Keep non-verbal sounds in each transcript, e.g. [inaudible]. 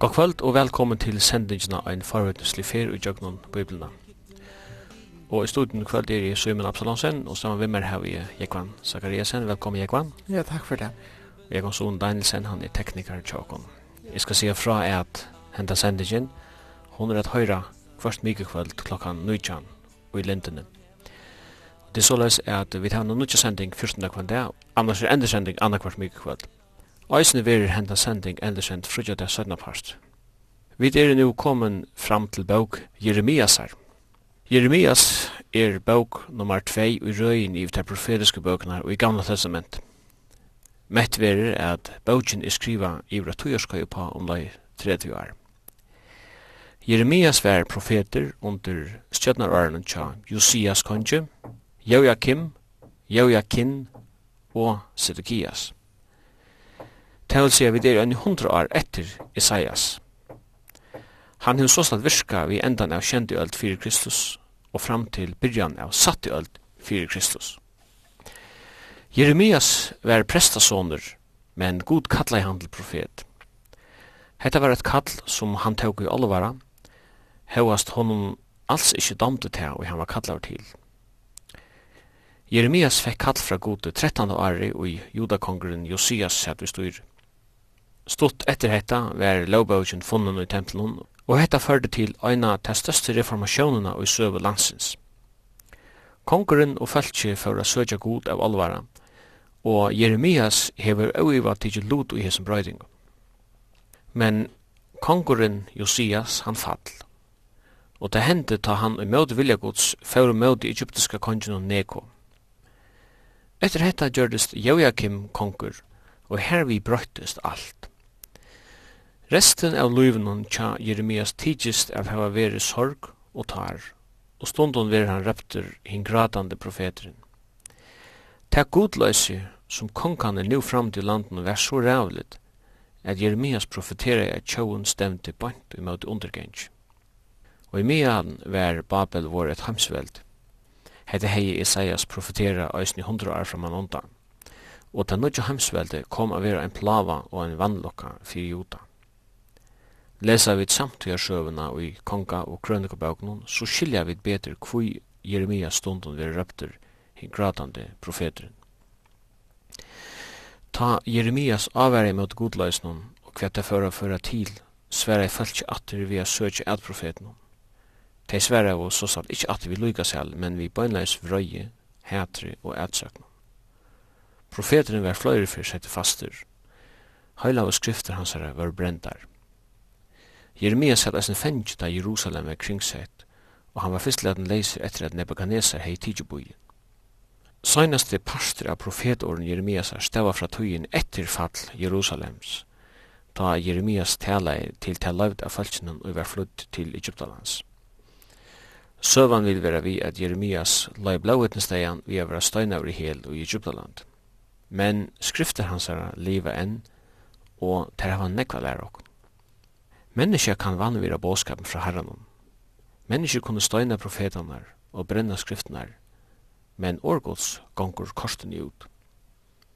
God kvöld og velkommen til sendingina ein farvetneslig fer i Jøgnon Bibelna. Og i studien kvöld er jeg Søymen Absalonsen, og sammen med meg har vi Jekvan Zakariasen. Velkommen Jekvan. Ja, takk for det. Og Jekvan Son Danielsen, han er tekniker i Tjokon. Jeg skal sige fra er at henta sendingen, hun er at høyra kvart mykje kvöld klokkan 19 og i lintene. Det er såleis at vi tar noen nødja sending 14. kvöld, annars er enda sending anna kvart mykje kvöld. Eisne verir henda sending endursend frugja det sødna part. Vi er nu kommen fram til bók Jeremiasar. Jeremias er bók nummer 2 i røyin i de profetiske bøkene og i gamla testament. Mett verir at bókin er skriva i vrat tujarskøy på omlai 30 år. Jeremias var profeter under stjøtnararen tja Josias konge, Jojakim, Jojakin og Sedekias. Det vil si at vi er enn hundra år etter Isaias. Han hinn så slatt virka vi endan av kjendi öld fyrir Kristus og fram til byrjan av satti öld fyrir Kristus. Jeremias var prestasonur, men god kalla i handel profet. Hetta var et kall som han tåg i olvara, hevast honom alls ikkje damte til og han var kallar til. Jeremias fekk kall fra gode 13. åri og i judakongren Josias sett vi styrir. Stutt etter hetta var lovbøkjen funnen i tempelen, og hetta førte til eina av de største reformasjonene i søve landsins. Kongeren og feltje å søkja god av alvara, og Jeremias hever øyva tidsi lot i hesson brøyding. Men kongeren Josias han fall, og det hendte ta han i møte viljagods fyrir møte egyptiska kongen Neko. Etter hetta gjørdist Joakim kongur, og her vi brøttist alt. Resten av løyvnen tja Jeremias tidsist av hava veri sorg og tar, og stundon veri han røpter hin gradande profeteren. Ta godløysi som kongan er nu fram til landen vær så rævligt, at Jeremias profeterer at tjåun stemte bant imot undergensk. Og i mian vær Babel vår et hamsveld. Hette hei Isaias profetera eisen hundra år fram an undan. Og ta nødja hamsveldet kom a vera en plava og en vannlokka fyrir Juta lesa vi samtliga sjøvena i konga og krønikabøkene, så skilja vi betur kvui Jeremia stundun vi røpter i gratande profeteren. Ta Jeremias avverje mot godløsnen og kvetta føra føra til, sverre i fölkje atter vi a søkje ad profeten. De sverre og så sagt ikkje atter vi lykka selv, men vi bøgnleis vrøye, hætri og ætsøkna. Profeteren var fløyre fyrir sette fastur. Høyla og skrifter hans herre var brendar. Jeremias satt eisen fengt da Jerusalem er kringsett, og han var fyrst leden leiser etter at Nebuchadnezzar hei tidjeboien. Søgnaste parster av profetåren Jeremias er stava fra tøyen etter fall Jerusalems, da Jeremias tala til til lavd av falskenen og var flutt til Egyptalands. Søvan vil vera vi at Jeremias lai blauetnestegan vi er vera støynaver i hel og i Egyptaland. Men skrifter hans er liva enn, og ter hava nekva læra okkur. Mennesker kan vanvira båskapen fra herranon. Mennesker kunne støyna profetanar og brenna skriftnar, men årgods gongur korsten ut.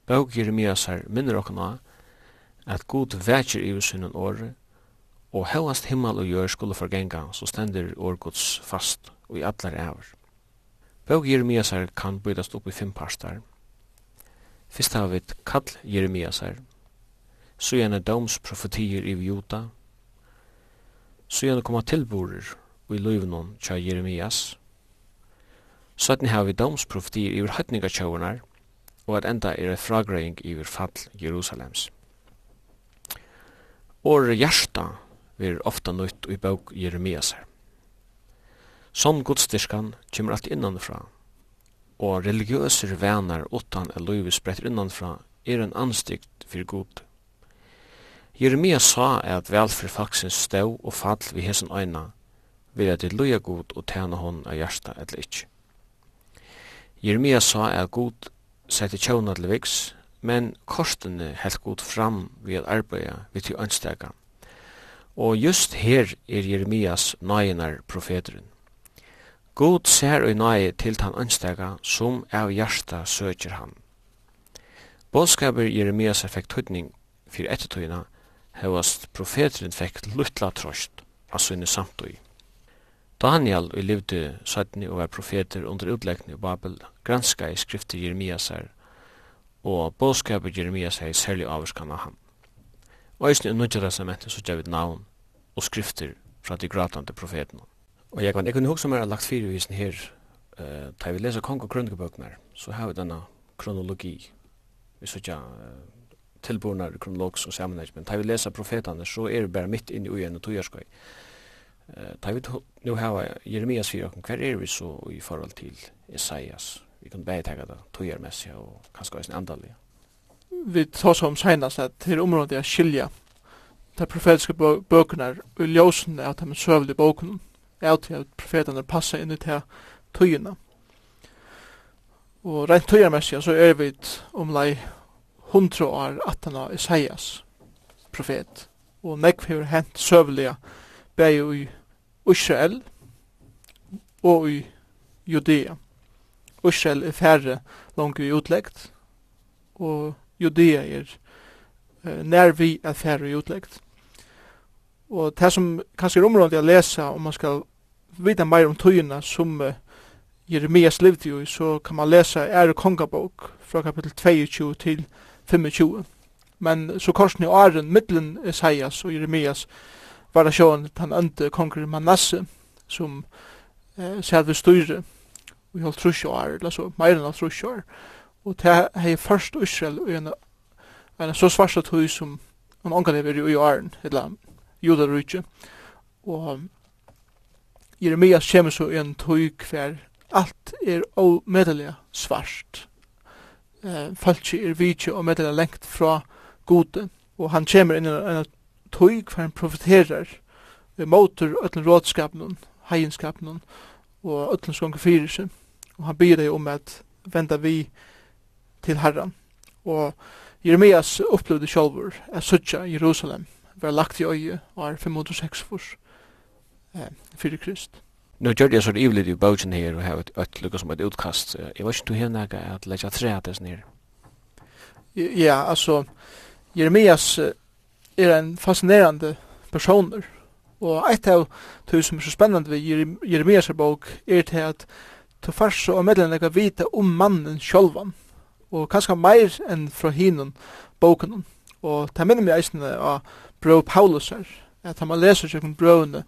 Bøk Jeremias her minner okkana at god vekjer i usynen året, og hevast himmel og gjør skulle forgenga, så stender årgods fast og i allar æver. Bøk Jeremias her kan bøydast opp i fem parstar. Fyrst har vi kall Jeremias her, så gjerne doms profetier i Juta, så gjerne koma tilborer i løyvnån tja Jeremias. Søtten har vi domsprofetier iver høytninga tjaunar, og at enda er et fragreying iver fall Jerusalems. Åre hjarta vir ofta nøyt i bøk Jeremias her. Sånn godstyrskan kymmer alt innanfra, og religiøser venar utan er løyvi spredt innanfra er en anstikt fyrir god. Jeremia sa at velfri faksins stau og fall vi hesson øyna, vil at det loja god og tæna hon av hjarta eller ikkje. Jeremia sa at god sette tjauna til viks, men kortene helt god fram vi at arbeida vi til ønstega. Og just her er Jeremias nøyenar profeteren. God ser og nøye til han ønstega som av hjarta søker han. Bådskaper Jeremias effekt høytning fyrir ettertøyna hevast profeterin fekk luttla trost av sinne samtøy. Daniel og levde sætni og var profeter under utleggni i Babel, granska i skrifter Jeremias her, og bådskapet Jeremias her i særlig avvarskan av ham. Og eisne i nødja testamentet så gavit navn og skrifter fra de gratande profetene. Og jeg kan ikke huske mer lagt fire visen her, uh, da vi leser kong og kronikabøkner, så har vi denne kronologi. Vi så ikke uh, tilborna kronologs og sammenhengt, men tar vi lesa profetane, så er vi bare midt inn i en og tojarskoj. Uh, tar vi nu hava Jeremias fyrir hver er vi så i forhold til Isaias? Vi kan bare tega det tojarmessig og kanskje eisen andalig. Vi tar som senast at til området er skilja de profetiske bøkene og ljósene av de søvlige bøkene er til at profetene passer inn i til tøyene. Og rent tøyermessig så er vi omlai hundra år er Isaias profet. Og nekv har hent søvliga bæg i Israel og i Judea. Israel er færre langt i utleggt, og Judea er uh, nær vi er færre i utleggt. Og det som kanskje er området å lese, om man skal vita meir om tøyina som uh, Jeremias levde jo i, så kan man lesa Ære Kongabok fra kapittel 22 til 25. Men så korsen i åren, middelen Isaias og Jeremias, var det sjåan at han ønte konger Manasse, som eh, sæt ved styre, og holdt trusj år, eller så, meir enn trusj år. Og det hei først Israel, og en, en så svarsta tøy som han omgang lever i åren, eller judarutje. Og Jeremias kommer så en tøy hver alt er omedelig svart eh, folk er vidtje og meddeler lengt fra gode, og han kommer inn i en tøy hver han profiterer motor ötlen rådskapen, hejenskapen og ötlen skong fyrir og han byr deg om at venda vi til Herren. Og Jeremias upplevde sjálfur at suttja Jerusalem var lagt i øye og er 506 eh, fyrir Krist. Nu gjør jeg så det ivelig i bøtjen her, og har et øtlykke som et utkast. Jeg vet ikke du har ikke at legge tre at det sånn her. Ja, altså, Jeremias er en fascinerande personer. Og eit av det som er så spennende ved Jeremias bok er til at du først så er medlemmer kan vite om mannen sjølvan. Og kanskje meir enn fra hinnen boken. Og det minner meg eisende av Brød Paulus her. At han leser seg om brødene,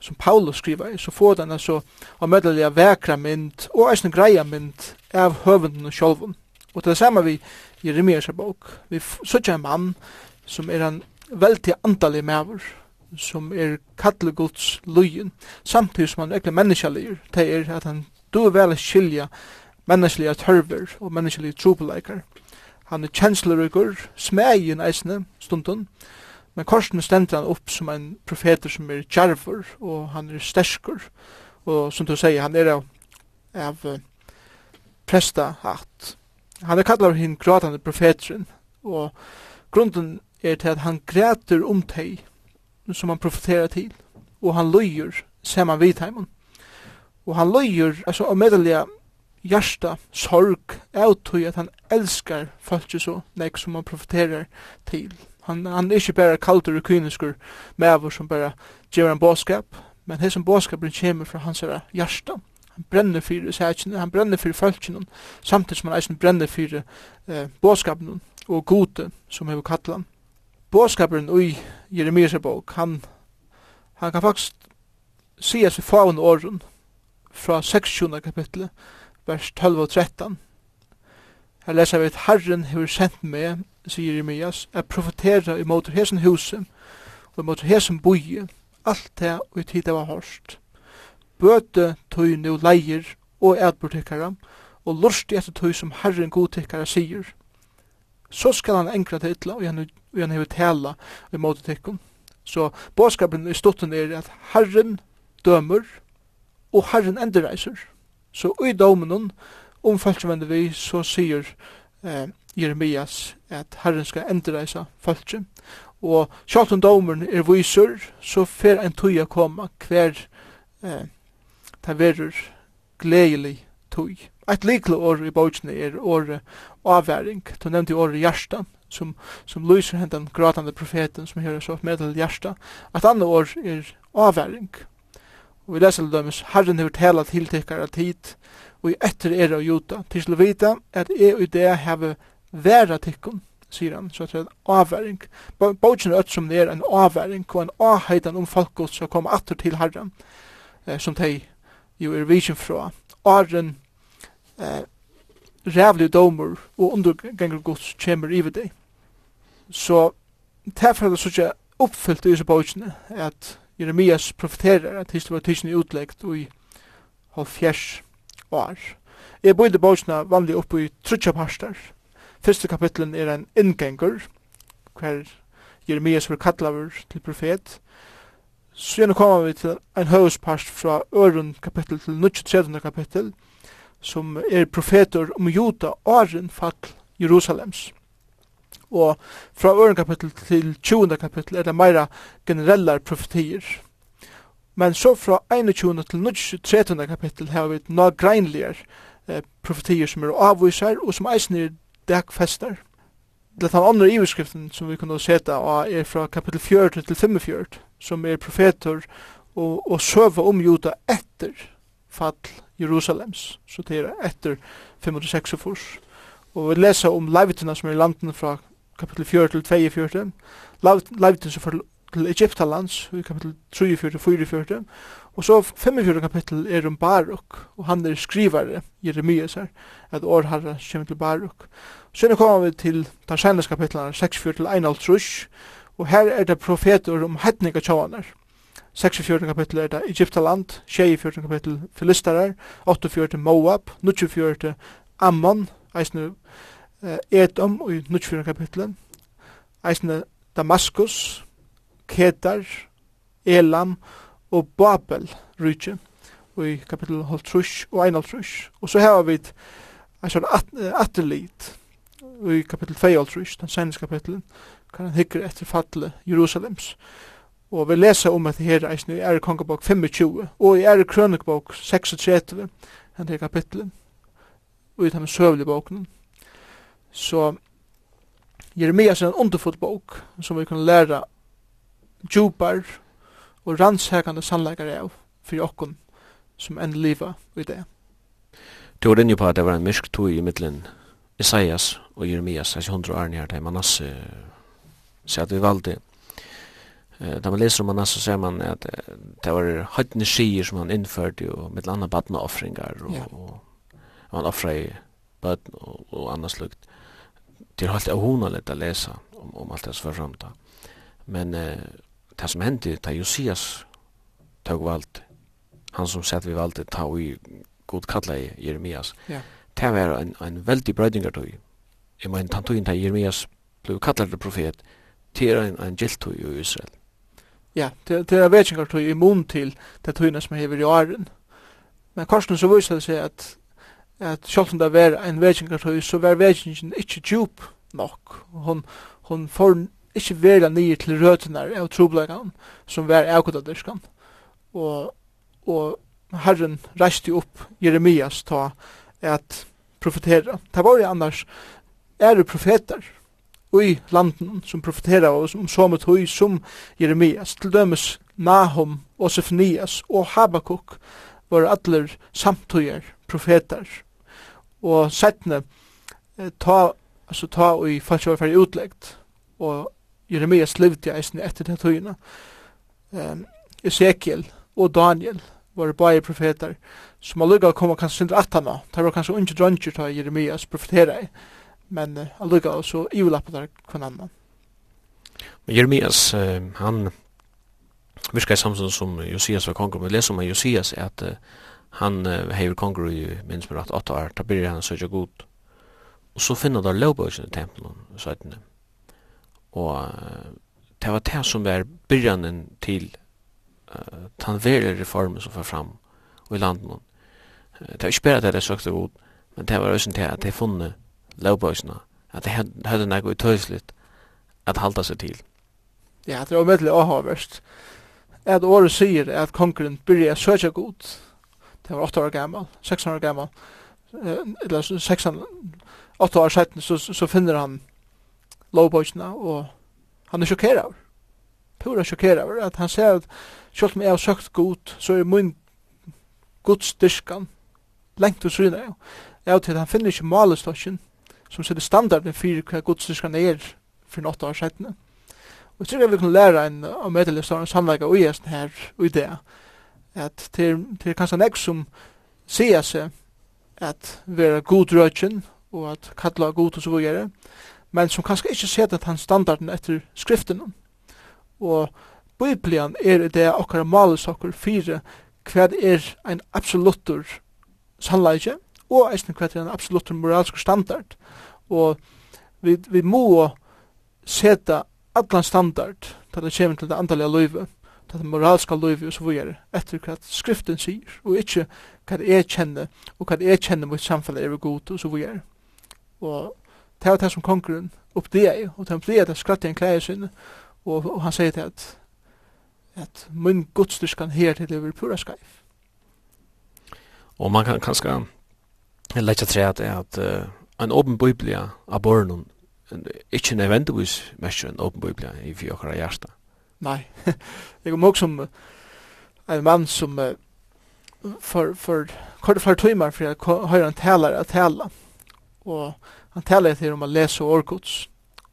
som Paulus skriver, så får den altså og mødeliga vekra mynd og eisen greia mynd av høvenden og sjolven. Og til det samme vi Jeremias bok, vi søtja en mann som er en veldig andalig maver, som er kattlegods lujen, samtidig som han er menneskjallir, det er at han du er vel skilja menneskelige tørver og menneskelige trobeleikar. Han er kjenslerugur, smegin eisne stundun, Men korsen stendur han upp som en profeter som er kjærver, og han er sterskur, og som du sier, han er av, av presta hatt. Han er kallar hinn gråtande profeteren, og grunden er til at han græter om teg som han profeterer til, og han løyer saman vidheimen. Og han løyer, altså, og medelig hjärsta sorg avtøy at han elskar folk så nek som han profeterer til. Han, han er ikke bare kaldur og kyniskur mever som bare gjør en båskap, men hesson båskapen kommer fra hans her hjärsta. Han brenner fyrir sækene, han brenner fyrir fölkene, samtidig som han eisen brenner fyrir eh, båskapen og gode som hever kallan. Båskapen ui Jeremias bok, han, han kan faktisk sies vi faun åren fra 6. kapitlet, vers 12 og 13. Her leser vi at Herren hever sendt meg sier Jeremias, er profetera i måter hesen huset og i måter hesen boie, alt det og i tid det var hårst. Bøte tøy nu leier og ædbordtikkara, og lursti etter tøy som Herren godtikkara sier. Så skal han engra til ytla, og han, hever tala i måter tikkum. Så båskapen i stutten er at Herren dømer, og Herren endereiser. Så i domen, om falskvende vi, så sier eh, Jeremias at Herren skal endreisa fölkje. Og sjalt om domeren er viser, så fer en tøya koma hver eh, ta verur gledelig tøy. Et likle år i bøkene er året avværing. Du nevnte året hjertan, som, som lyser hendan gratande profeten som hører så medel hjärsta. Et andre år er avværing. Og vi leser dømes, Herren har tala tiltekkar av tid, og i etter er av juta, til å vita at jeg og det heve vera tikkum, sier han, så at det er en avværing. Bogen er som det er en avværing, og en avheidan om folkgod som kommer atter til herren, eh, som de jo er vision fra. Åren eh, rævlig domer og underganger gods kommer i deg. Så derfor er det så ikke oppfyllt i disse bogene, at Jeremias profeterer at historien var tidsen i utleggt i halvfjers år. Jeg bodde bogene vanlig oppe i trutja parster, Fyrste kapitlen er en inngengur, hver Jeremias var kallaver til profet. Så gjerne kommer vi til en høvespast fra øren kapittel til 23. kapittel, som er profeter om Jota åren fall Jerusalems. Og fra øren kapittel til 20. kapittel er det meira generella profetier. Men så fra 21. til 13. kapittel har vi noen greinligere eh, profetier som er avviser og som eisen er dagfester. Det er andre iverskriften som vi kunne seta og er fra kapittel 4 til 45 som er profeter og, og søva om juda etter fall Jerusalems. Så det er etter 546 Og vi leser om leivitina som er i landen fra kapittel 4 til 24, Leivitina som er til Egyptalands i kapittel 43 og 44. Og så 45 kapittel er om Baruk, og han er skrivare, Jeremias her, at år herra kommer til Baruk. Så nå kommer vi til de seneste kapittelene, 64 til 51, og her er det profeter om hetninga tjåaner. 46 kapittel er det Egyptaland, 24 kapittel Filistarar, 48 Moab, 24 Ammon, eisne eh, Edom og 24 kapittel, eisne Damaskus, Kedar, Elam, og Babel rykje i kapittel 50 og 1 og så har vi et sånn at, atterlit i kapitel 52 den seneste kapitelen kan han hikker etter fatle Jerusalems og vi leser om at her eisen i ære kongebok 25 og i ære krønikbok 36 den her kapitelen og i den søvlige boken så Jeremias er en underfull bok som vi kan lære djupar og rannsakande sannleikare av fyrir okkun som enn liva i det. Du var inne på at det var en myrk tog i middelen Isaias og Jeremias, altså hundra åren her, der Manasse sier at vi valgte. Da man leser om Manasse, så ser man at det var høytene skier som han innførte, og med landa badnaoffringar, og, ja. og han offra i badn og, og annars lukt. Det er helt litt å lese om, om alt det som var framta. Men eh, det som hendte ta Josias tog vald. Han som sett vi valgte ta i god kalla Jeremias ja det var en, en veldig brödingar tog Jeg mener, han tog inte Jeremias blev kallad profet till en, en giltog i Israel ja det, till en vetsingar tog immun til det tog som hever i åren men korsen så viser det seg at at sjálvt om det var en vetsingar tog så var vetsingen ikke djup nok hon, hon får ikke være nye til røtene av trobleggene som var avgått av dyrskan. Og, og Herren reiste opp Jeremias ta at profetera. Det var jo annars ære profeter i landen som profetera og som som et høy som Jeremias. Til dømes Nahum og Sefnias og Habakuk var alle samtøyer profeter. Og settene ta, altså ta og i falskjøverferdig utleggt og Jeremias levde eisen etter det tøyene. Um, Ezekiel og Daniel var bare profeter som allukka kom og kanskje sindra attana. Det var kanskje unge dranger til Jeremias profetera men uh, allukka og så iulappa der kvann annan. Men Jeremias, uh, han virka i samsyn som Josias var konger, men leser man Josias er at uh, han uh, hever konger i minst med rett 8 år, da blir han søkja god. Og så finner han lovbøkene i tempelen, søytene. Og uh, det var det som var byrjanen til uh, den verre reformen som var fram i landet. Uh, Det var ikke bare det jeg søkte ut, men det var også til at jeg funnet lovbøysene, at jeg hadde noe utøysligt at halda seg til. Ja, det var veldig avhåverst. At året sier at kongren byrja søkja god, det var 8 år gammal, 6 år gammal, eller 6 år, 8 år 17, så, så finner han lovbøkene, og han er sjokkeret over. Pura sjokkeret over, at han ser at selv om jeg har søkt god, så er min godstyrkan lengt og syne. Jeg har til at han finner ikke malestosjen, som sitter standarden for hva godstyrkan er for nått år siden. Og jeg tror jeg vi kan lære en av medelistaren samleika og gjesten her og i det, at til, til kanskje nek som sier seg at være god rødgen og at kalla god og så videre, men som kanskje ikke seta den standarden etter skriften. Og Bibelen er det okkar malus okkar fire hva er ein absolutur sannleikje, og eisen hva er ein absolutur moralsk standard. Og vi, vi må seta allan standard til det kommer til det andalige løyve, til det moralska løyve og så videre, etter hva skriften sier, og ikke hva det er kjenne, og hva det er kjenne mot samfunnet er god og så videre. Og det var det som kongren oppdegi, og det blei det skratt i en klæg sin, og, og han sier til at, at min godstyrskan her til det pura skaiv. Og man kan kanskje leggja tre at er at uh, en åpen biblia av borgen ikke nødvendigvis mest en åpen biblia i fyrir okkara hjärsta. Nei, [laughs] jeg kom også som en mann som uh, for, for, kort for, for, for, for, for, for, for, for, for, for, for, han talar till om att läsa orkots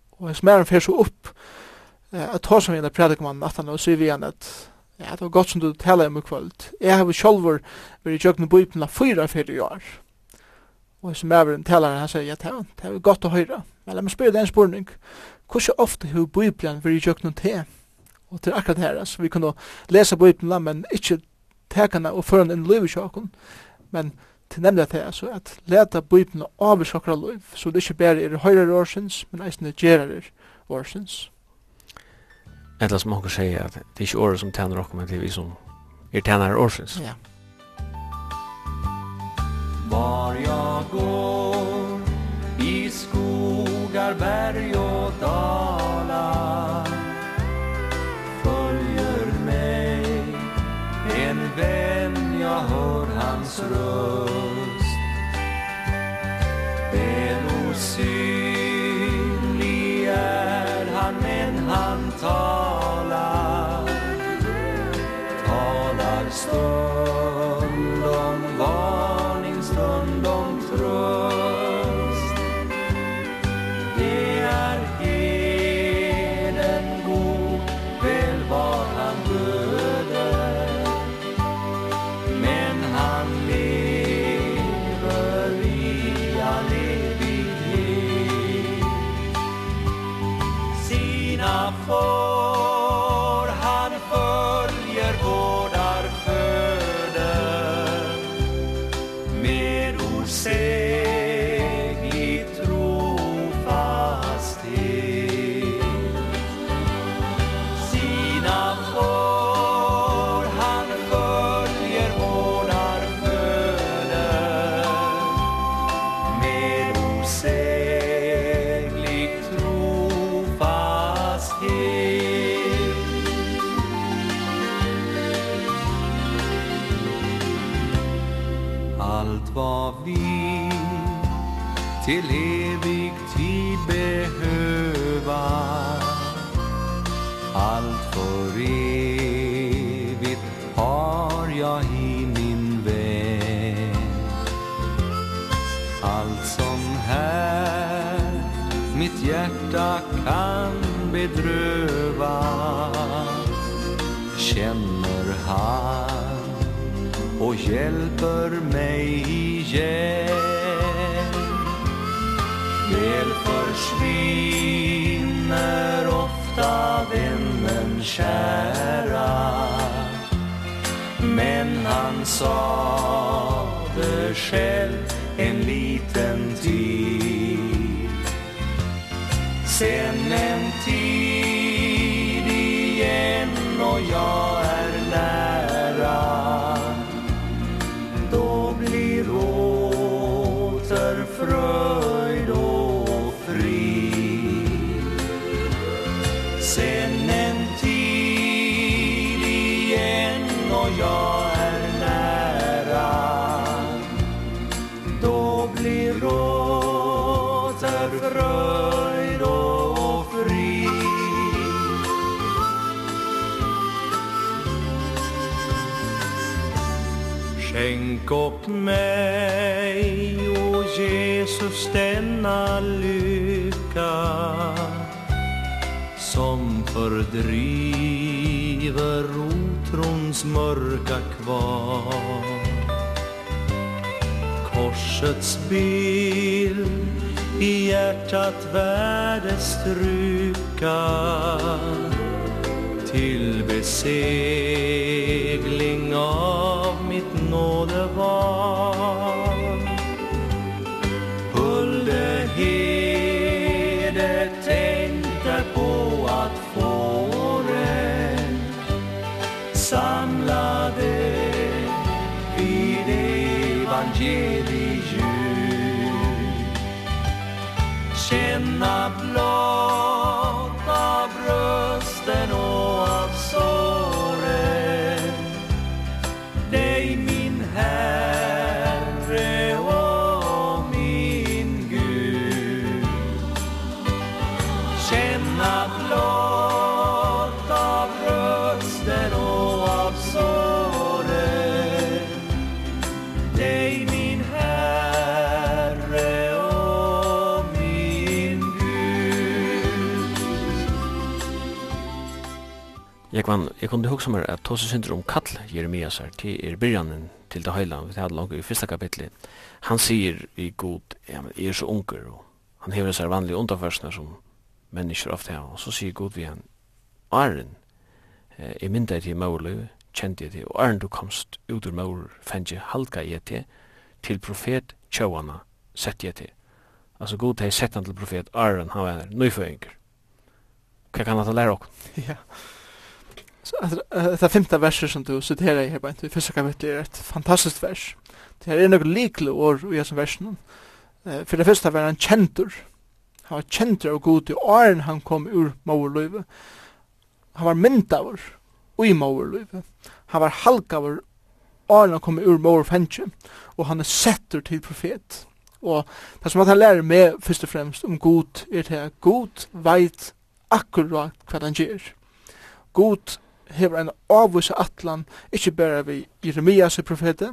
och hans märn fyrir så upp at ta som en predikman at han sier vi igjen at ja, det var godt som du talar om i kvöld. Jeg har själv vært i jökna bibeln fyra fyrir år og som mæveren talar han sier, ja, det er godt å høyra. Men la meg spyrir den spurning, hvordan ofte har Bibelen vært i jøkken te? Og til akkurat her, altså, vi kunne lesa Bibelen, men ikke tekana og føran en liv i sjåkon, men til nemlig det, er så at leta bøypen av avvis okra liv, så det ikke bare er høyre årsins, men eisne gerar årsins. Etla som okkur sier at det er ikke året som tjener okkur, men det er vi som er tæner årsins. Ja. Var jag går i skogar, berg och dalar följer mig en vän jag hör hans röst väl Väl försvinner ofta vännen kära. Men han sa det själv en liten tid. Sen en Bygg upp mig, o Jesus, denna lycka Som fördriver otrons mörka kvar. Korsets bild i hjärtat värde stryka Till beseger evangelium. Känna blå Jeg kunne huske meg at Tose synder om kall Jeremias her, til er byrjanen til det høyla, vi hadde langt i første kapitlet. Han sier i god, ja, men jeg er så unger, og han hever seg vanlige underførsene som mennesker ofte har, og så sier god vi han, Arren, jeg mynda til Mauløy, kjente jeg til, og Arren du komst ut ur Maur, fengt jeg halka jeg til, til profet Tjauana, sett jeg til. Altså god hei sett han til profet Arren, han var nøyføyinger. Hva kan han ta lære okkur? [laughs] Ja, Det femte verset som du citerar i Hebrein til fyrsta kapitlet er et fantastiskt vers. Det er nok likle år i hessum versen. For det første var han kjentur. Han var kjentur og god til åren han kom ur mauerløyve. Han var myndavur ui mauerløyve. Han var halgavur åren han kom ur mauerfengje. Og han er settur til profet. Og det som han lærer med først og fremst om god er det at God veit akkurat hva han gjør. God hever en avvise atlan, ikkje berre vi Jeremias profete,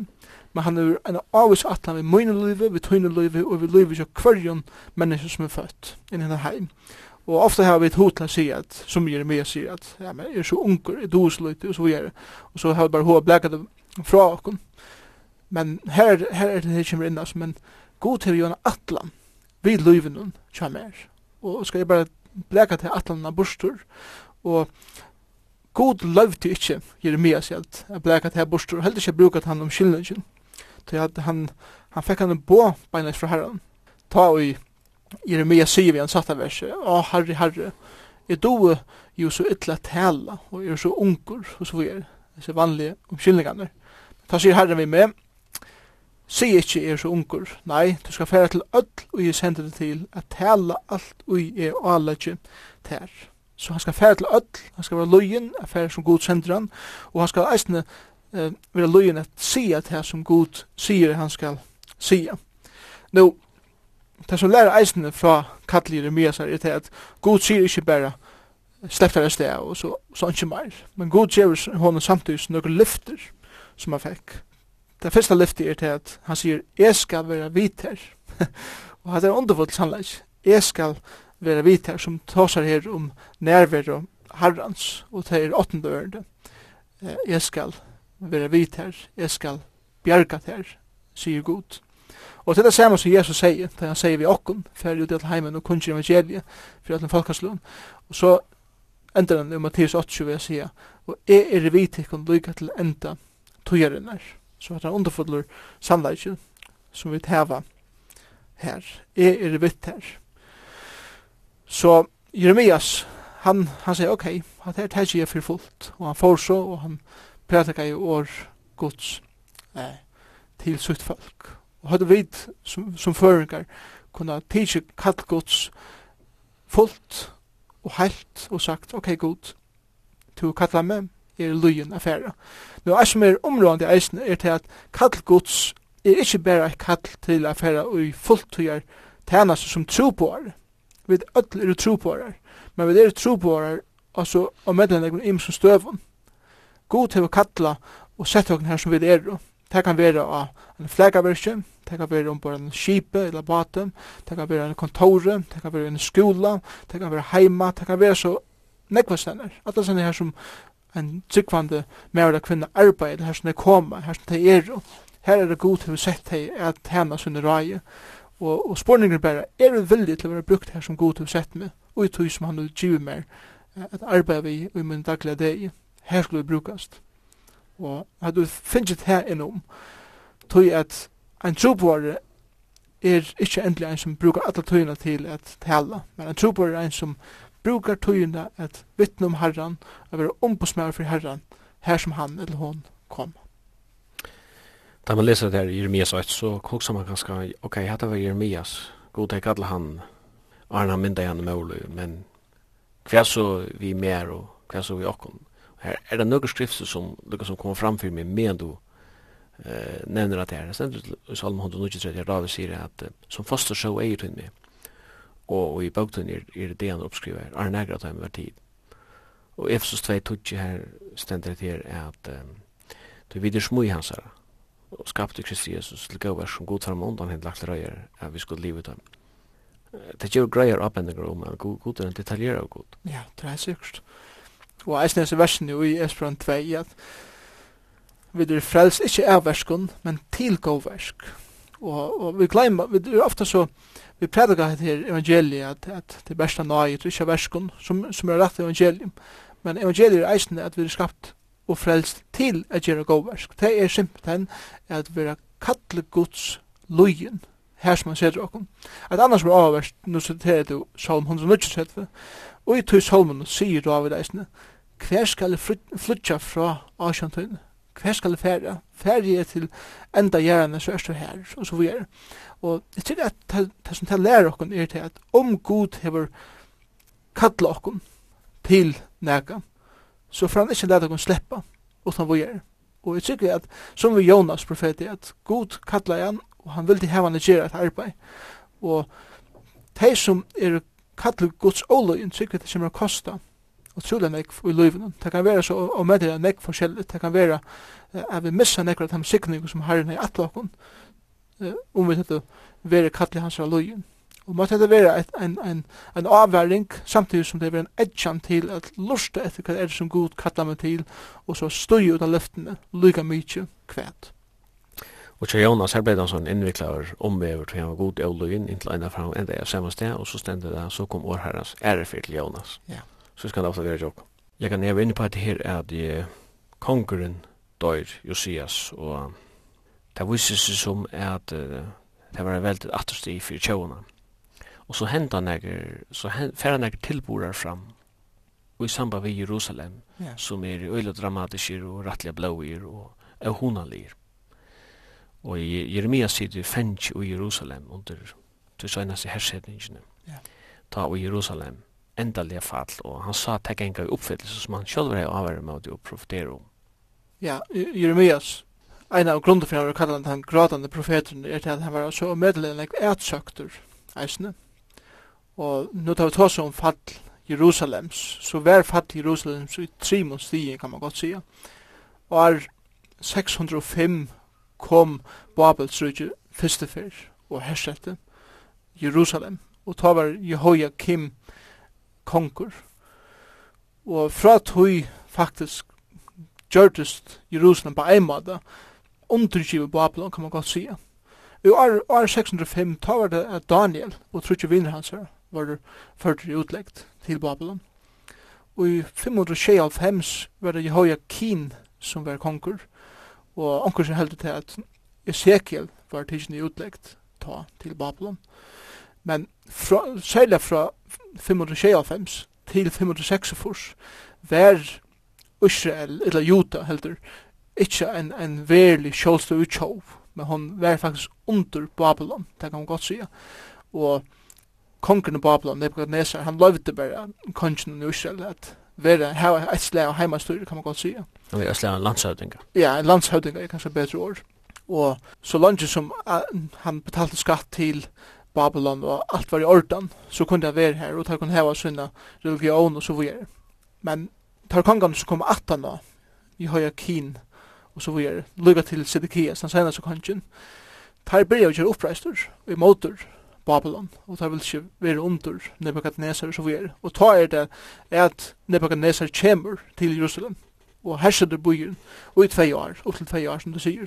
men han hever en avvise atlan vi mine livet, vi tøyne livet, og vi livet jo kvarjon mennesker som er født inn i denne heim. Og ofta har vi et hotla sier at, som Jeremias sier at, ja, men jeg er så unger, jeg dos dosløyte, og så videre, og så har vi bare hva blekket det fra okken. Men her, her er det her kommer inn, altså, men god hever jo en atlan, vi livet noen, kjammer. Og skal jeg bare blekket til atlan av bostur, og God løvde ikkje Jeremias helt. Jeg ble at her borster, og heller ikkje brukat han om skyldningen. Til at han, han fekk han en bå beinleis fra herren. Ta og i Jeremias sier vi han satt av verset, Å, herre, herre, er do jo så ytla tala, og er så unger, og så videre. Disse vanlige omskyldningene. Ta sier herren vi med, Sig ikkje er så unger, nei, du skal færa til öll og jeg sender det til at tala alt og jeg er og alle ikkje tær. Så han skal fære til öll, han skal være løyen, han fære som god sender han, og han skal eisne eh, være løyen at sia til det som god sier han skal sia. Nå, det som lærer eisne fra Katli Jeremias er til at god sier ikke bare slepp der sted og så, så ikke mer, men god sier hon samtidig noen lyfter som han fikk. Det første lyftet er til at han sier, jeg skal være vit her. og det er underfullt sannleik. Jeg skal vera vit her som tåsar her om nærvera herrans, og det er åttende ørende. Jeg skal vera vit her, jeg skal bjerga her, sier Gud. Og til det samme som Jesus sier, da han sier vi okken, fer ut til heimen og kunnskjer evangeliet, for at den folkaslun, og så ender han i Mattias 8, vil jeg sier, og jeg er vit ikkon lykka til enda tøyarinnar, så at han underfodler sannleikje som vi tæva her. Jeg er vitt her Så Jeremias, han, han sier, ok, at her tar jeg for fullt. Og han får så, og han prædikar i år gods eh, til sitt folk. Og hadde vi som, som føringar kunne tidsi kall gods fullt og heilt og sagt, ok god, du kallar meg, er lujen affæra. Nå, er som er områdende eisen er til at kall gods er ikke bare kall til affæra og i fulltøyar tænast som tro på er vi öll er tro på tropårar, men vi er tro på tropårar altså og medlen egun im som støvun. God hevur kalla og sett okkum her som vi er. Det kan være av en flaggavirke, det kan være ombord en skipe eller batum, det kan være en kontore, det kan være en skola, det kan være heima, det kan være så nekva stener. At det er her som en tryggvande mer og kvinna arbeid, her som det koma, her som det er. Her er det god til å sett hei at hana sunne rei, Og, og spurningen bare, er du villig til å være brukt her som god til å sette meg, og i tog som han vil give meg, at arbeid vi i min daglige dag, her skulle vi brukast. Og at du finnes her innom, tog at en trobore er ikke endelig en som brukar alle tøyene til at tala, men en trobore er en som brukar tøyene at vittne om herran, og være ombudsmær for herran, her som han eller hon kom. Da man leser det her i Jeremias 8, så koksar man ganske, ok, hette var Jeremias. God, det alle han Arna mynda han mål, men hva så vi mer og hva så vi åkon. Her er det noen skrifter som lukar som kommer fram for meg, men du eh, nevner at det här. Sen i Salm 193 där David sier at, uh, som foster så eier til meg, og, og i bokten er, er det det han uppskriver. Arna äger til han var tid. Og Efesus 2 tutsi här ständer det här at, eh, du vidare smui hans här og skapte Kristi Jesus til gau som god tarm undan hinn lagt røyer at vi skulle livet dem. Det gjør greier oppendingar om at god er en detaljera av god. Ja, det er sikkert. Og eisen er versen i Esbron 2 at vi er frels ikke av verskun, men til gåversk. Og, og vi glemmer, vi er ofta så, vi prædikar her evangeliet at, at det beste nøy, det er ikke verskun, som, som er rett evangelium. Men evangeliet er eisne at vi er skapt og frelst til at gjøre gåversk. Det er simpelthen at vi er kalle gods lojen, her som han sier okkom. annet som er avverst, nu siterer du Salm 137, og i tog Salmen sier David eisne, hver skal flytja fra Asjantøyne? Hver skal færa? Færa er til enda gjerne så er her, og så videre. Og jeg tror at det som det lærer okkom er til at om god hever kalla okkom til nega, så får han ikke lade dem slippe utan vi gjør. Og jeg tykker at, som vi Jonas profeti, at god kallar han, og han vil til han gjøre et arbeid. Og de som er kallar Guds åløyen, tykker det kommer å kosta trolig nekv i løyvene. Det kan være så og med det nekv forskjellig. Det kan være at vi missa nekv av de sikninger som har er i atlakken, om vi ikke være kallar hans av løyen. Og måtte det være et, en, en, en avværing, samtidig som det er en edjan til at lusta etter hva er det som god kallar meg til, og så støy ut av løftene, lykka mykje kvæt. Og til Jonas, her ble det en sånn innviklaver omvever til han var god og løgn, inntil enda fram enda jeg samme sted, og så stendte det, så kom årherrens ærefyr til Jonas. Ja. Så skal det ofte være jokk. Jeg kan neve inne på at det her er at kongeren dør Josias, og det viser seg som at uh, det var en veldig atterstid for tjåene. Og så henda nekker, så færa nekker tilborar fram i samband med Jerusalem, yeah. som er øyla dramatiske og rattliga blåir og euhonalir. Og Jeremia sitter fengt i Jerusalem under til søgnast i hersetningene. Yeah. Ta i Jerusalem endelig fall, og han sa at det enga oppfyllelse som han sjálf var avhverjum av det å profetere om. Ja, Jeremias, en av grunnen for han var kallet han gradande profeterne, er til at han var så medelig enn jeg ætsøkter, eisne. Og nu tar vi tås om fall Jerusalems, så var fall Jerusalems i trimon stigen, kan man godt sige. Og er 605 kom Babels rydde første fyr og hersette Jerusalem. Og ta var Jehoia Kim konkur. Og fra tog faktisk gjørtest Jerusalem på en måte, undergivet Babylon, kan man godt sige. Og år, år 605 var det at Daniel og trutje vinner hans her, var ført utleggt til Babylon. Og i 525 var det Jehoiakim som var konkur, og onkur som heldur til at Ezekiel var tidsni utleggt ta til Babylon. Men fra, særlig fra 525 til 586 var Israel, eller Juta heldur, ikkje en, en verlig sjålstøy utjov, men hon var faktisk under Babylon, det kan man godt sija. Og kongen i Babylon, Nebuchadnezzar, han lovde bare kongen i Israel at være her et slag av heimastyr, kan man godt sige. Han var et slag av landshøvdinga. Ja, en landshøvdinga er kanskje bedre ord. Og så langt som han betalte skatt til Babylon og alt var i ordan, så kunne han være her, og han kunne heva sina religion og så videre. Men tar kongen som kom atan da, i høya kin, og så videre, lukka til Sidikias, den senaste kongen, tar byrja å gjøre oppreistur, i motor, Babylon, og tar vil ikke være under Nebuchadnezzar og så videre. Og ta er det at Nebuchadnezzar kommer til Jerusalem, og herseder byen, og i tvei år, opp til tvei år, som du sier.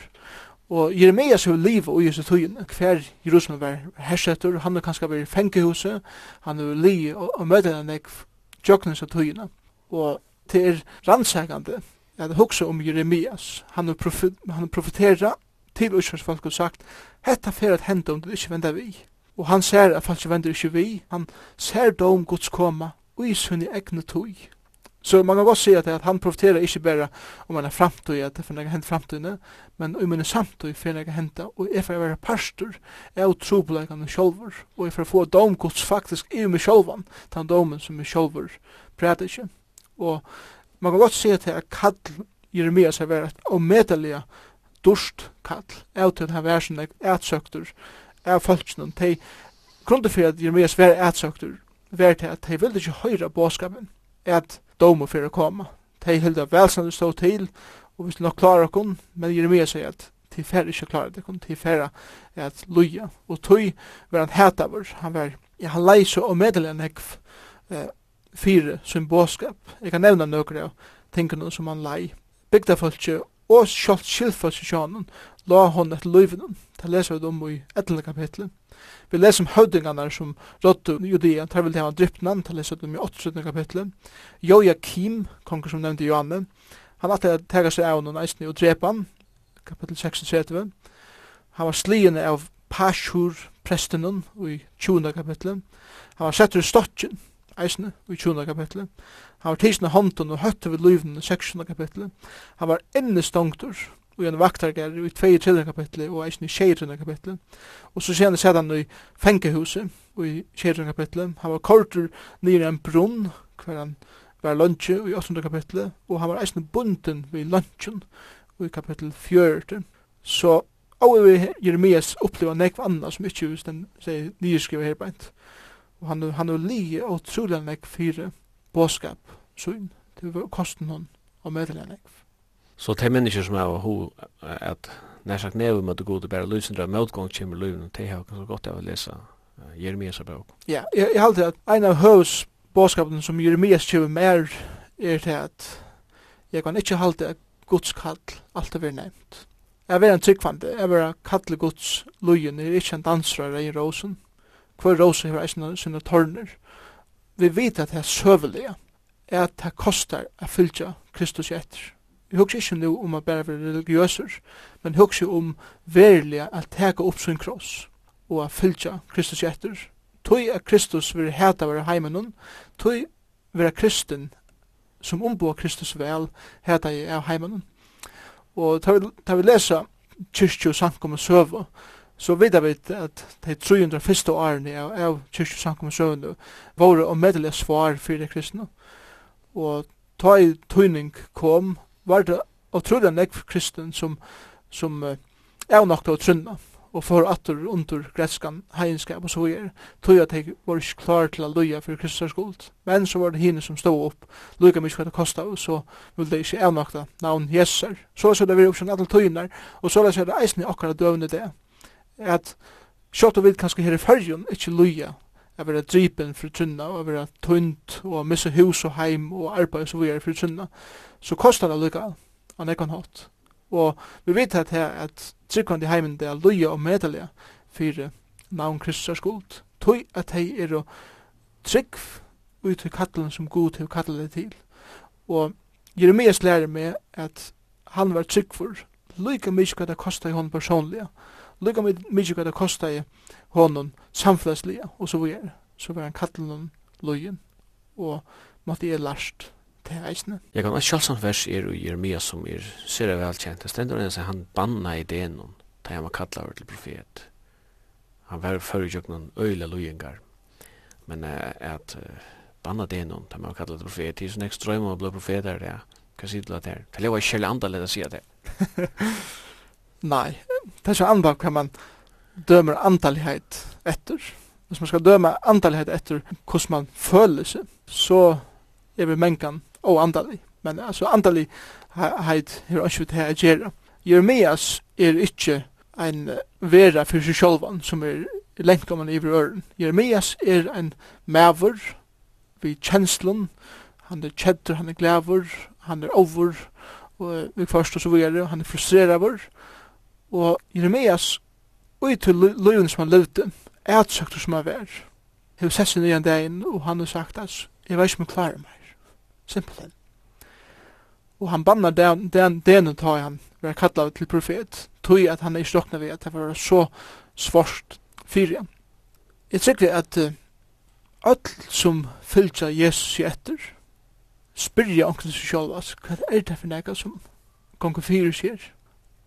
Og Jeremias har livet og Jesu tøyene, hver Jerusalem var hersetter, han har kanskje vært i fengehuset, han har li og, og møter den ek jøknes av tøyene. Og til er rannsakende, at det hukse om Jeremias, han har profet, profetera til Israels folk og sagt, hetta fer at hende om du ikke vender vi og han ser at falske vender ikke vi, han ser dom Guds koma, og i sunni egne tog. Så man kan godt si at, at han profiterer ikke bare om han er framtøy, at det finner jeg hent framtøyne, men om han er samtøy finner jeg hent, og jeg får være pastor, jeg er utrobeleggende sjolver, og jeg får få dom domgods faktisk i meg sjolvan, den domen som er sjolver, prater ikke. Og man kan godt si at jeg er kall Jeremias har vært omedelig durst kall, av til han vært som jeg er av folkene, de grunnen for at Jeremias var ætsøkter, var til at de ville ikke høyre båskapen, at domen for å komme. De hilde at velstande stod til, og vi skulle nok klare okken, men Jeremias sier at de færre ikke klare det, de færre at loja, og tog var han hætavur, han var, ja, han leise og medelen ekv, eh, fire som båskap. Jeg kan nevna nøkere av tingene som han lei. Bygda Bygdafolkje og sjalt skilfolkje sjånen la hon et løyvenen Det leser vi om i 11. kapitlet. Vi leser om høvdingarna som rådde Judea, der vil det ha drypnan, det leser vi om i 8. kapitlet. Joakim, konger som nevnte Johanne, han at tega seg av noen eisne og drepa han, kapitel 36. Han var sliene av Pashur, prestenen, i 20. kapitlet. Han var setter i stotjen, eisne, i 20. kapitlet. Han var tisne hånden og høtte ved løyvnen i 16. kapitlet. Han var innestongtur, og gjennom vaktarger i 2-3 kapittel og eisen i 6-3 kapittel og så kjenner seg han i fengehuset i 6-3 kapittel han var kortur nere en brunn hver han var lunsje i 8-3 kapittel og han var eisen bunden ved lunsjen i kapittel 4 så og vi gir mye oppleva nekva anna som ikke just den sier nyskriva her beint. Og han han er li og trulig nek fire boskap så inn til kosten hon og medlemmer nekva Så de mennesker som er ho, at nær sagt neve med det gode bare løsende av motgång kommer løven, de har kanskje godt av å lese uh, Jeremias bok. Ja, jeg, jeg halte at en av høvs båskapen som Jeremias kommer mer er til at jeg kan ikke halte at Guds kall alt er vi nevnt. Jeg vil en tryggvande, jeg vil kalle Guds løyen, er ikke en dansrar i rosen. Hver rosen har eisne sine tårner. Vi vet at det er søvelige, at det kostar a fylja Kristus etter. Jeg husker ikke nå om at bare være religiøser, men husker om verilig at teka opp sin kross og at fylja Kristus etter. Tøy at Kristus vil heta være heimen tøy vera kristen som ombå Kristus vel heta i av heimen Og tar vi lesa kyrkju sankum og søvå, så vidar vi at de 300 første årene av, av kyrkju sankum og søvå våre og medelig svar fyrir kristne. Og ta i tøyning kom var det utrolig nekv kristen som, som uh, er nok til å trunna og for atur under gretskan heinskap og så er tog at jeg var ikke klar til å løya for Kristus skuld. Men så var det henne som stod opp løyga mykje hva det kosta og så ville det ikke avnakta navn Jeser så er det vi oppsyn alle tøyner og så er det eisen i akkara døvne det at Sjått og vid kanskje her i fyrjun, ikkje at være drypen for trunna, og at være tunt, og missa hus og heim, og arbeid så videre for trunna, så kostar det lukka an ekon hot hatt. Og vi vet at her, at tryggvand i heimen, det er løye og medelige, fyrir navn Kristus skuld, tøy at hei er og trygg ut til kattelen som god til kattelen til. Og Jeremias lærer meg at han var trygg for, lykka mykje hva det kostar i hon personlige, lykka mykje hva det kostar i honom samfunnslige, og så var så var han kattelen om løyen, og måtte jeg lærst til eisene. Jeg kan ikke kjølsomt vers er og Jeremia som er sere velkjent. Det stender enn seg han banna ideen om da han var kallet over til profet. Han var før i kjøkkenen øyla løyengar, men uh, at uh, banna ideen om da han var kallet til profet, det er sånn ekstra drøm om å bli profet der, ja. Hva sier du til det her? Det er jo ikke kjølig annerledes å si det. Nei, det er så andre, kan man dømer antallighet etter, hvis man skal døme antallighet etter hvordan man føler seg, så er vi mengan og antallig. Men altså antallighet er ikke vi til å gjøre. Jeremias er ikke en vera for seg sjølvan som er lengt om han i øren. Jeremias er en maver vi kjenslen, han er kjedder, han er glæver, han er over, og vi først og så videre, han er frustrerad og Jeremias og i til løyven som han levde, ætsøkter som han var, hev sett sin nyan dagen, og han har sagt, at jeg vet ikke om jeg klarer meg, simpelthen. Og han bannar den, den, den tar han vi har kallat til profet, tog at han er i stokna ved at det var så svårt fyrir. Jeg trykker at uh, öll som fylgja Jesus i etter, spyrja onken seg sjálf, hva er det for nega som gongur fyrir sér?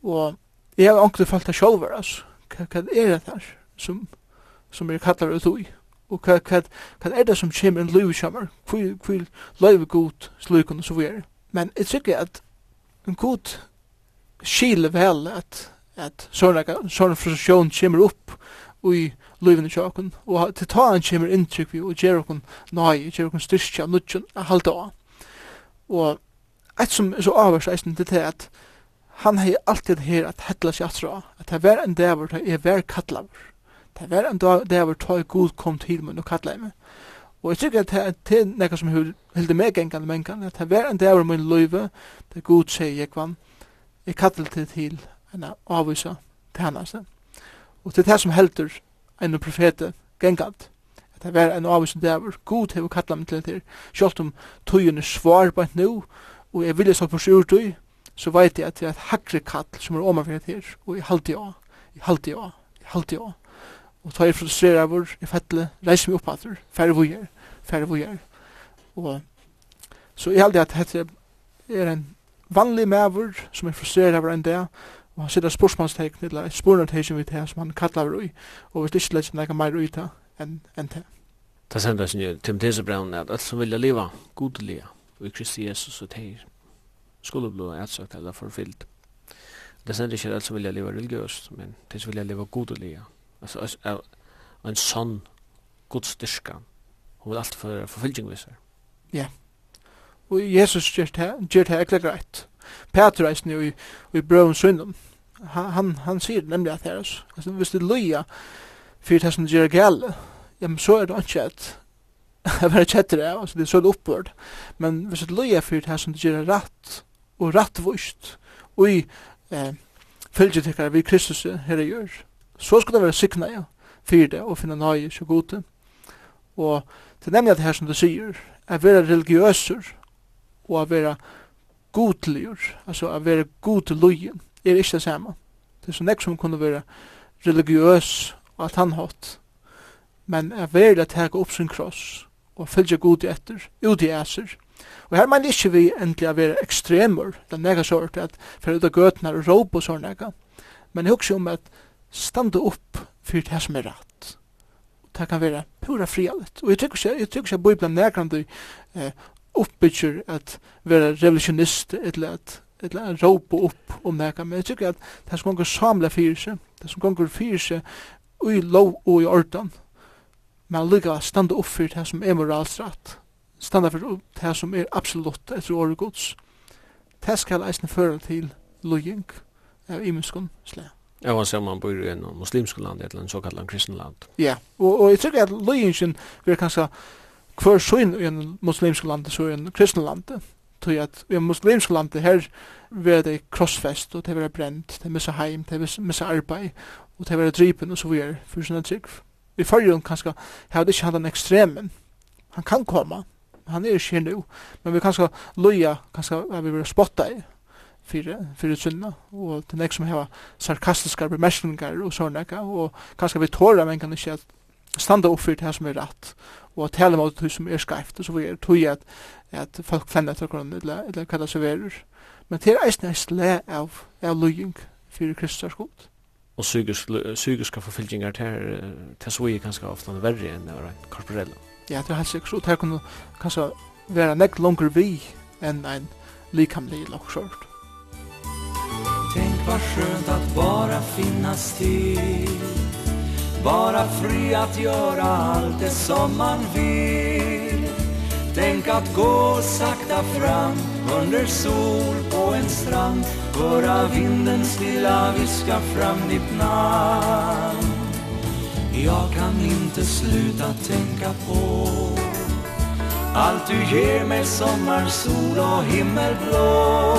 Og jeg har onken falt av sjálfur, hva hva er det her som, som er kallar ut ui? Og hva, hva, hva er det som kommer en liv kommer? Hva er liv god slukene som vi er? Men jeg tykker at en god skil vel at, at sånne, sånne frustrasjon kommer opp i løyvene tjåken, og til ta han kommer inntrykk vi, og gjør okon nøy, gjør okon styrstja, nødtjen, halte av. Og et som er så avværs eisen til det at han hei alltid her at hetla seg atra, at det var en dæver, det er vær kallaver. Det var en dæver, ta i god kom til meg, og kalla meg. Og jeg sikker at det er nekka som hilde meg gengan mengan, at det var en dæver min løyve, det er god seg jeg kvann, jeg kallar til til en avvisa til hans. Og til det som heldur en profete gengant, at det var en avvisa dæver, god hei og kallar meg til til, her, sjalt om tøyen er svar på et nu, og jeg vilja så på sjur tøy, så vet jeg at det er et hakre kall som er omanfyrir her, og jeg halde ja, jeg halde ja, jeg halde ja. Og tar jeg frustrerer over, jeg fettle, reiser meg opp atter, færre vujer, færre vujer. Og så jeg halde at dette er en vanlig maver som er frustrerer over enn det, og han sitter spørsmålstegn, eller et spørsmålstegn vi det som han kallar over i, og hvis det ikke lett nekka meir ta enn en det. Det sender sin jo Tim Tesebrand at alt som vilja liva, godeliga, og i Kristi Jesus og teir, skulle bli ansökt eller förfyllt. Det sender ikke alt som vilja jag leva religiöst, men det som vilja leva godliga. Alltså en sånn godstyrka. Hun vil alt for för förfyllning visar. Ja. Og Jesus gjør det, gjør det ekkert greit. Peter reis nu i, i brøven synden. Han, han, han sier nemlig at her, altså, hvis det løya fyrir det som gjør gale, ja, men så er det ikke et jeg var kjettere, altså, det er så oppbørd. Men hvis det løya fyrir det som gjør rett, og rattvust og i eh, fylgjetekkare vi Kristus her gjør. Så skal det være sikna ja, for det og finne nøye så gode. Og det er nemlig at det her som du sier, er være religiøser og er være godligur, altså er være godlujen, er ikke det samme. Det er så nek som kunne være religiøs og at han hatt. Men er vera at her går opp sin kross og fylgje god etter, ut i æser, Og her mener ikke vi endelig å være ekstremer, det er nega sort, at for ut av gøtene og råp og sånn nega. Men jeg husker om at standa opp for det som er rett. Det kan være pura frihet. Og jeg tykker ikke, jeg tykker ikke at Bibelen nega eh, oppbygger at være revolutionist, eller at eller at råpa opp om nega. Men jeg tykker at det som gonger samla fyrir seg, det som gonger fyrir seg ui lov og i ordan, men lykka standa opp for det som er moralsrett standa for det som er absolutt etter året gods. Det skal eisne føre til lojeng av imenskon slag. Ja, og ser man bor i en muslimsk land, eller en såkallt kristen land. Ja, og, og jeg tror at løyingen vil kanskje kvar søgn i en muslimsk land, så i en kristen land. Tog at i en muslimsk land, her vil det krossfest, og det vil brent, det missa heim, det missa arbeid, og det vil drypen, og så videre, for sånne trygg. I fyrir kanskje, her det ikke hatt den ekstremen. Han kan komme, han er ikke nu, men vi kan ska loja, kan ska vi vill spotta i för för sunna. Og det er nek som har sarkastiska bemärkningar och såna Og och kanske vi tåra, men kan ikke standa upp för det här som är rätt och att tala mot det som är skevt så vi tror att att folk fända efter grund eller eller kalla sig verer men det är inte slä av av lojing för Kristus Og och psykiska förfylkingar till till så är ganska ofta värre än det korporella ja, det er helt sikkert, og det kunne kanskje være nekk langer vi enn en likamlig langsjørt. Tänk vad skönt att bara finnas till Bara fri att göra allt det som man vill Tänk att gå sakta fram under sol på en strand. Höra vinden stilla viska fram ditt namn. Jag kan inte sluta tänka på Allt du ger mig sommarsol och himmelblå.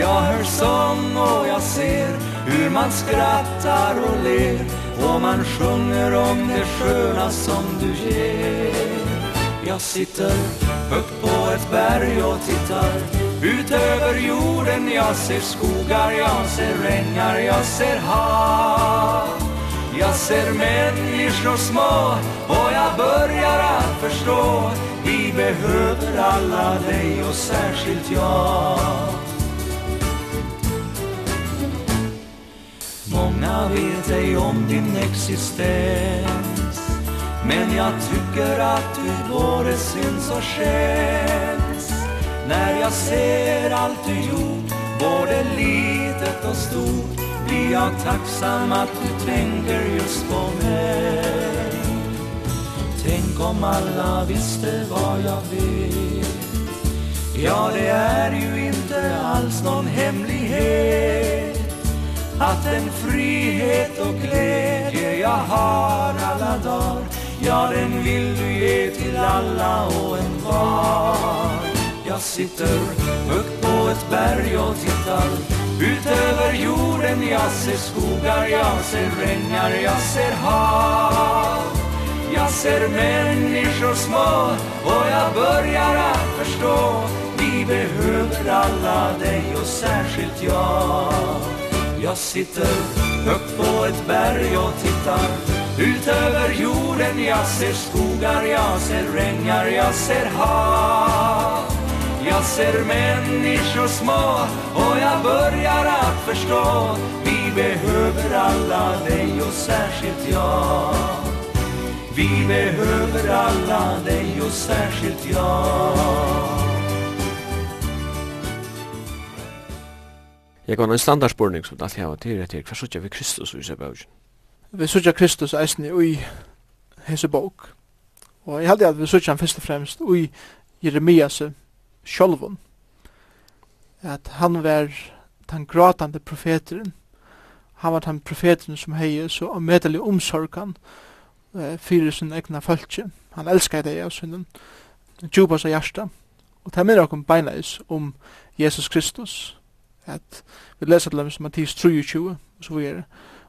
Jag hör sång och jag ser Hur man skrattar och ler Och man sjunger om det sköna som du ger. Jag sitter högt på ett berg och tittar Utöver jorden. Jag ser skogar, jag ser regnar, jag ser hav. Jag ser människor små Och jag börjar att förstå. Vi behöver alla dig och särskilt jag. Många vet ej om din existens Men jag tycker att du både syns och känns När jag ser allt du gjort Både litet och stort är jag tacksam att du tänker just på mig. Tänk om alla visste vad jag vet. Ja, det är ju inte alls någon hemlighet Att den frihet och glädje jag har alla dagar. Ja, den vill du ge till alla och en var Jag sitter högt på ett berg och tittar Utöver jorden jag ser skogar, jag ser regnar, jag ser hav. Jag ser människor små och jag börjar att förstå. Vi behöver alla dig och särskilt jag. Jag sitter högt på ett berg och tittar. Utöver jorden jag ser skogar, jag ser regnar, jag ser hav. Jag ser människor små Och jag börjar att förstå. Vi behöver alla dig och särskilt jag. Vi behöver alla dig och särskilt jag. Jeg kan en standardspurning som alt hava til etter, hva sutja vi Kristus i Sebaugen? Vi sutja Kristus eisne i hese bok, og jeg heldig at vi sutja han først og fremst ui Jeremias sjálvun. At han var den gråtande profeteren. Han var den profeteren som hei så omedelig omsorgan eh, fyrir sin egna fölkje. Han elskar det av sin djupa seg hjärsta. Og det minner okkur beinleis om Jesus Kristus. At vi leser til dem som Mattis 23 og så videre.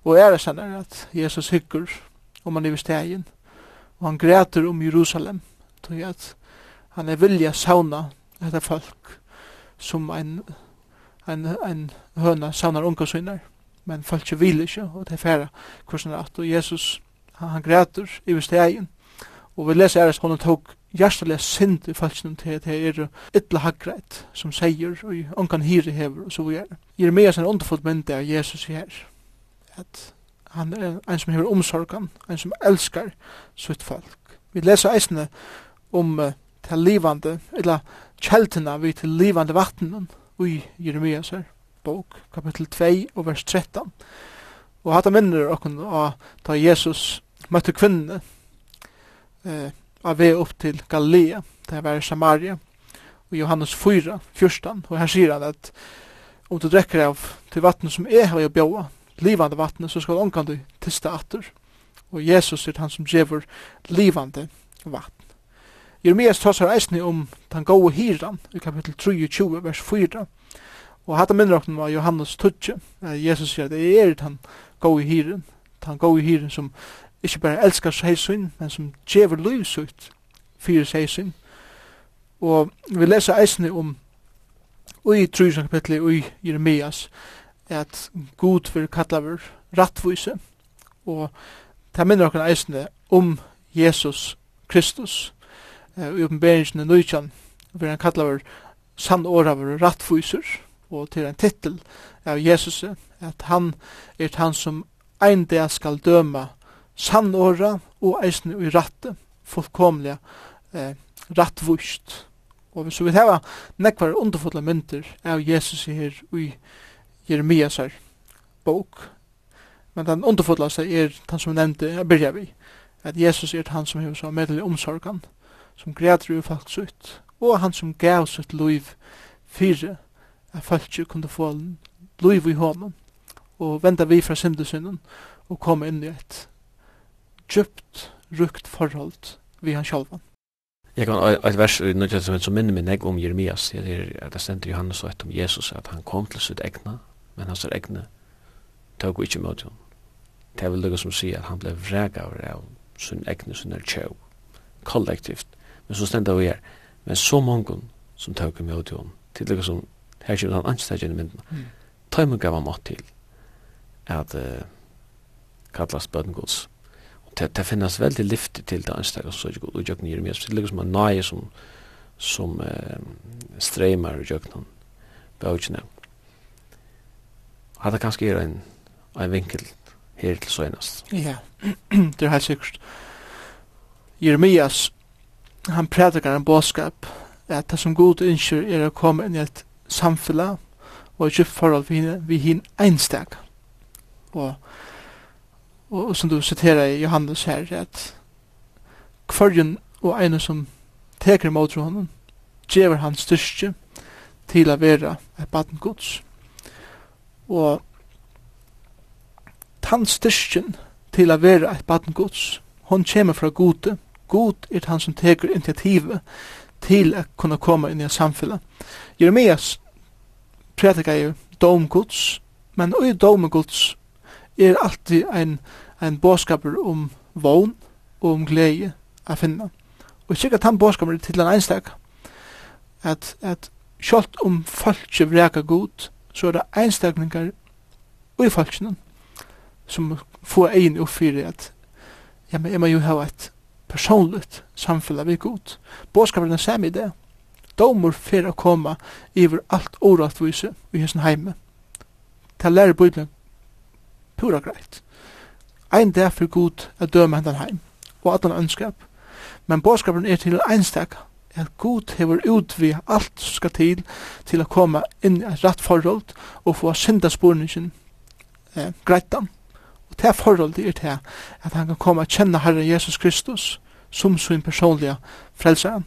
Og er det senere at Jesus hyggur om han i stegin. Og han græter om Jerusalem. Tog at han er vilja sauna hetta folk som ein ein ein høna sannar unga synar men folk ikke vil ikke og det er færa hvordan at og Jesus han, han græter i vestegen og vi leser æres honom tok hjertelig synd i falskene til at det er ytla haggreit som sier og ungan hiri hever og så vi er Jeremias er underfullt mynd av Jesus her at han er en som hever omsorgan en som elskar sitt folk vi leser eisne om uh, til livande eller kjeltena vi til livande vattnen i Jeremias her, bok, kapittel 2 og vers 13. Og hatt minner okken av da Jesus møtte kvinnene eh, av vei opp til Galilea, det var Samaria, og Johannes 4, 14, og her sier han at om du drekker av til vattnet som er her i bjåa, livande vattnet, så skal du du tista atter. Og Jesus er han som gjever livande vatten. Jeremias tåsar eisne om den gode hiran i kapittel 23, vers 4. Og hatt minner okkur var Johannes 20. Jesus sier at det er den gode hiran, den gode hiran som ikke bare elskar seg men som djever livsugt fyrir seg. Og vi leser eisne om ui 3. kapitlet ui Jeremias at god vil kalla vir rattvise og ta minner okkur eisne om Jesus Kristus i oppenberingen i Nujjan, hvor han kallar sann åraver rattfyser, og til en titel av Jesus, at han er han som ein dag skal døma sann åra og eisen i ratte, fullkomliga eh, rattvust. Og så vi hava nekvar underfulla myndir av Jesus her i Jeremias her bok. Men den underfulla seg er han som nevnte, jeg byrja vi, at Jesus er han som hever så medelig omsorgan, som græder ur folk sutt, og han som gav sutt liv fyre at folk kunne få liv i hånden, og venda vi fra syndesynden og komme inn i et djupt, rukt forhold vi han sjálfan. Jeg kan et vers i Nødja som minner meg negg om Jeremias, det er det stender Johannes og et om Jesus, at han kom til sitt egna, men hans egna tog ikke mot henne. Det er vel noe som sier at han ble vrega av sin egna, sin er tjau, kollektivt men så stendte vi her. Men så mange som tøk med ut i henne, til det som her kjøpte han ansteg gjennom myndene, mm. tøy meg gav han mått til at uh, kallas bødengods. Og det, det finnes veldig lyft til det ansteg, og så er det god utjøkken i Jeremias, til det som er nøye som, som uh, streimar utjøkken bøkene. Hadde kanskje er en, en vinkel her til søgnast. Ja, [clears throat] det er helt sikkert. Jeremias han prædikar en bådskap at det som god ønsker er å komme inn i et samfunn og ikke forhold vi henne, vi henne einstak. Og, og, og som du siterer i Johannes her, at kvarjen og ene som teker mot honom, gjever han styrke til å være et baden gods. Og tann styrken til å være et baden gods, hon kommer fra gode, god er han som teker initiativet til at kunne komme inn i samfunnet. Jeremias prædikar jo domguds, men og i domguds er alltid ein, ein båskaper om vogn og om glede å finna. Og sikkert han båskaper til en einstak at, at sjålt om folket vreka god, så er det einstakningar i folkene som få egin oppfyrir at ja, men jeg må jo ha et personligt samfella vi god. Båskapen er samme i det. Domur fyrir å koma iver alt oratvise i hessen heime. Ta lærer Bibelen pura greit. Ein dag for god er døme hendan heim og at han ønskap. Men båskapen er til einstak at god hever utvi alt som skal til til å koma inn i et rett forhold og få synda sporningen eh, greitan. Og det forholdet er til at han kan komme og kjenne Herren Jesus Kristus som sin personliga frälsare.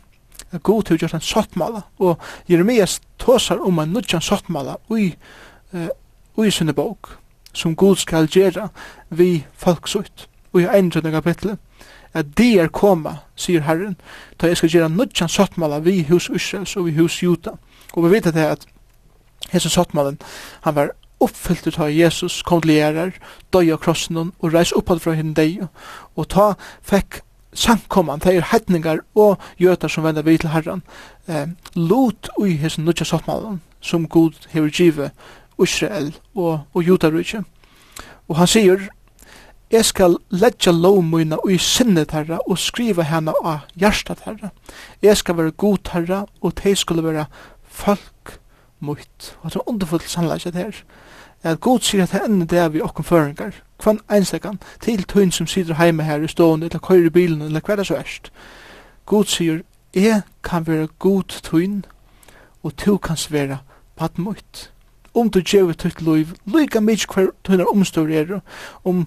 At god har gjort en sottmala, og Jeremias tåsar om en nudjan sottmala ui, uh, ui sinne bok, som god skal gjera vi folksutt, ui endrande kapitlet at de er koma, sier Herren, ta jeg skal gjøre nudjan sottmala vi hus Israels og vi hus Juta. Og vi vet at det at Jesus sottmalen, han var uppfyllt av Jesus, kom til gjerar, døy av krossen og reis oppad fra henne deg, og ta, fekk samkomman, det er heitningar og jötar som vender vi til herran, eh, lot ui hesson nutja sottmalen som god hever give Israel og, og judarutje. Og han sier, Jeg skal ledja lovmøyna ui sinnet herra og skriva hana av hjertet herra. Jeg skal være god herra og de skulle være folk mot. Og det er underfullt sannleis det her at god sier at henne det er vi okkom føringar, kvann einstakan, til tøyn som sitter heime her i stående, eller køyre i bilen, eller hver det så erst. God sier, jeg kan være god tøyn, og tu kan være badmøyt. Om du djevet tøyt loiv, loika mykje hver tøyner omstår er, om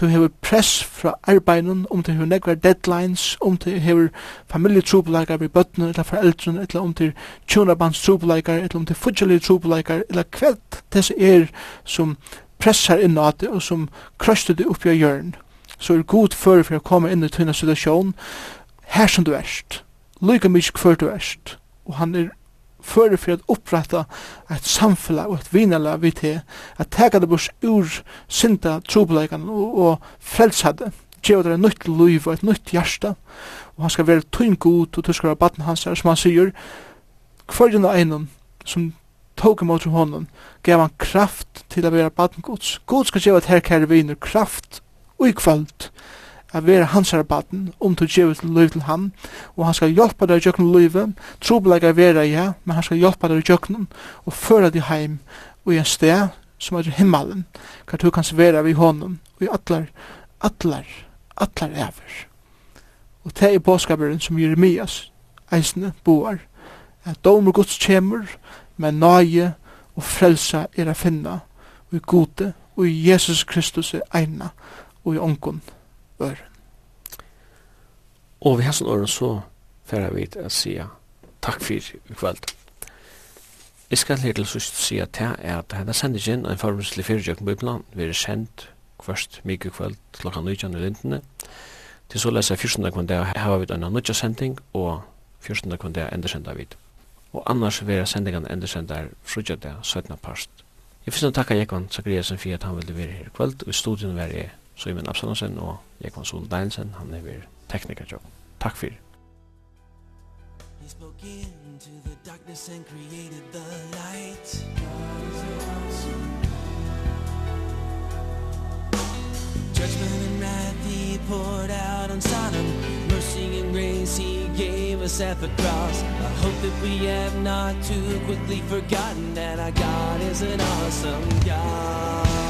du hever press fra arbeidenen, om du hever negvar deadlines, om du hever familjetrupeleikar vi bøttene, eller foreldrene, eller om du tjonarbandstrupeleikar, eller om du fudgelige trupeleikar, eller kveld dess er som pressar inn av det, og som krøster det oppi av hjørn, så er god fyrir for å komme inn i tunna situasjon, her som du erst, lyga mykje hver du erst, og han er føre for å opprette et samfunn og et vinala vi til at teka det bors ur synda trobeleikene og, og frelsa det gjør det et nytt liv og et nytt hjerte. Og han skal være tung god og du skal være baden hans her som han sier hverjen av einon som tog imot som honom gav han kraft til å være baden gods god skal gjøre et her kære viner kraft og i kvöld at være hans baden, om du djevel til liv til han, og han skal hjelpa deg i jøkken livet, trobeleik er vera i ja, men han skal hjelpa deg i jøkken, og føra deg heim og i en sted som er himmelen, hva du kan vera vi honom, og i atlar, atlar, atlar ever. Og det er påskaperen som Jeremias, eisne, boar, at domer gods kjemur, men nage og frelsa er a finna, og i gode, og i Jesus Kristus er eina, og i ångon, øren. Og vi har sånn øren så færre vi til å si takk for i kveld. Jeg skal her til sist si at det er at denne sendingen en formelslig formåslig fyrtjøkken bøyblan vil sendt kvart mye kveld klokka nøytjan i lintene. Til så leser jeg fyrstunda kvann det har vi en nøytja sending og fyrstunda kvann det endersenda vid. Og annars vil jeg sendingen endersenda er frutja det søtna parst. Jeg finner å takka Jekvann Zachariasen for at han ville være her i kveld, og i studien var jeg Simon Absalonsen og Jekvann Sol Danielsen, han er vir teknikerjobb. Takk fyrir. He spoke into the darkness and created the light. Judgment and wrath he poured out on Sodom. Mercy and grace he gave us at the cross. I hope that we have not too quickly forgotten that our God is an awesome God.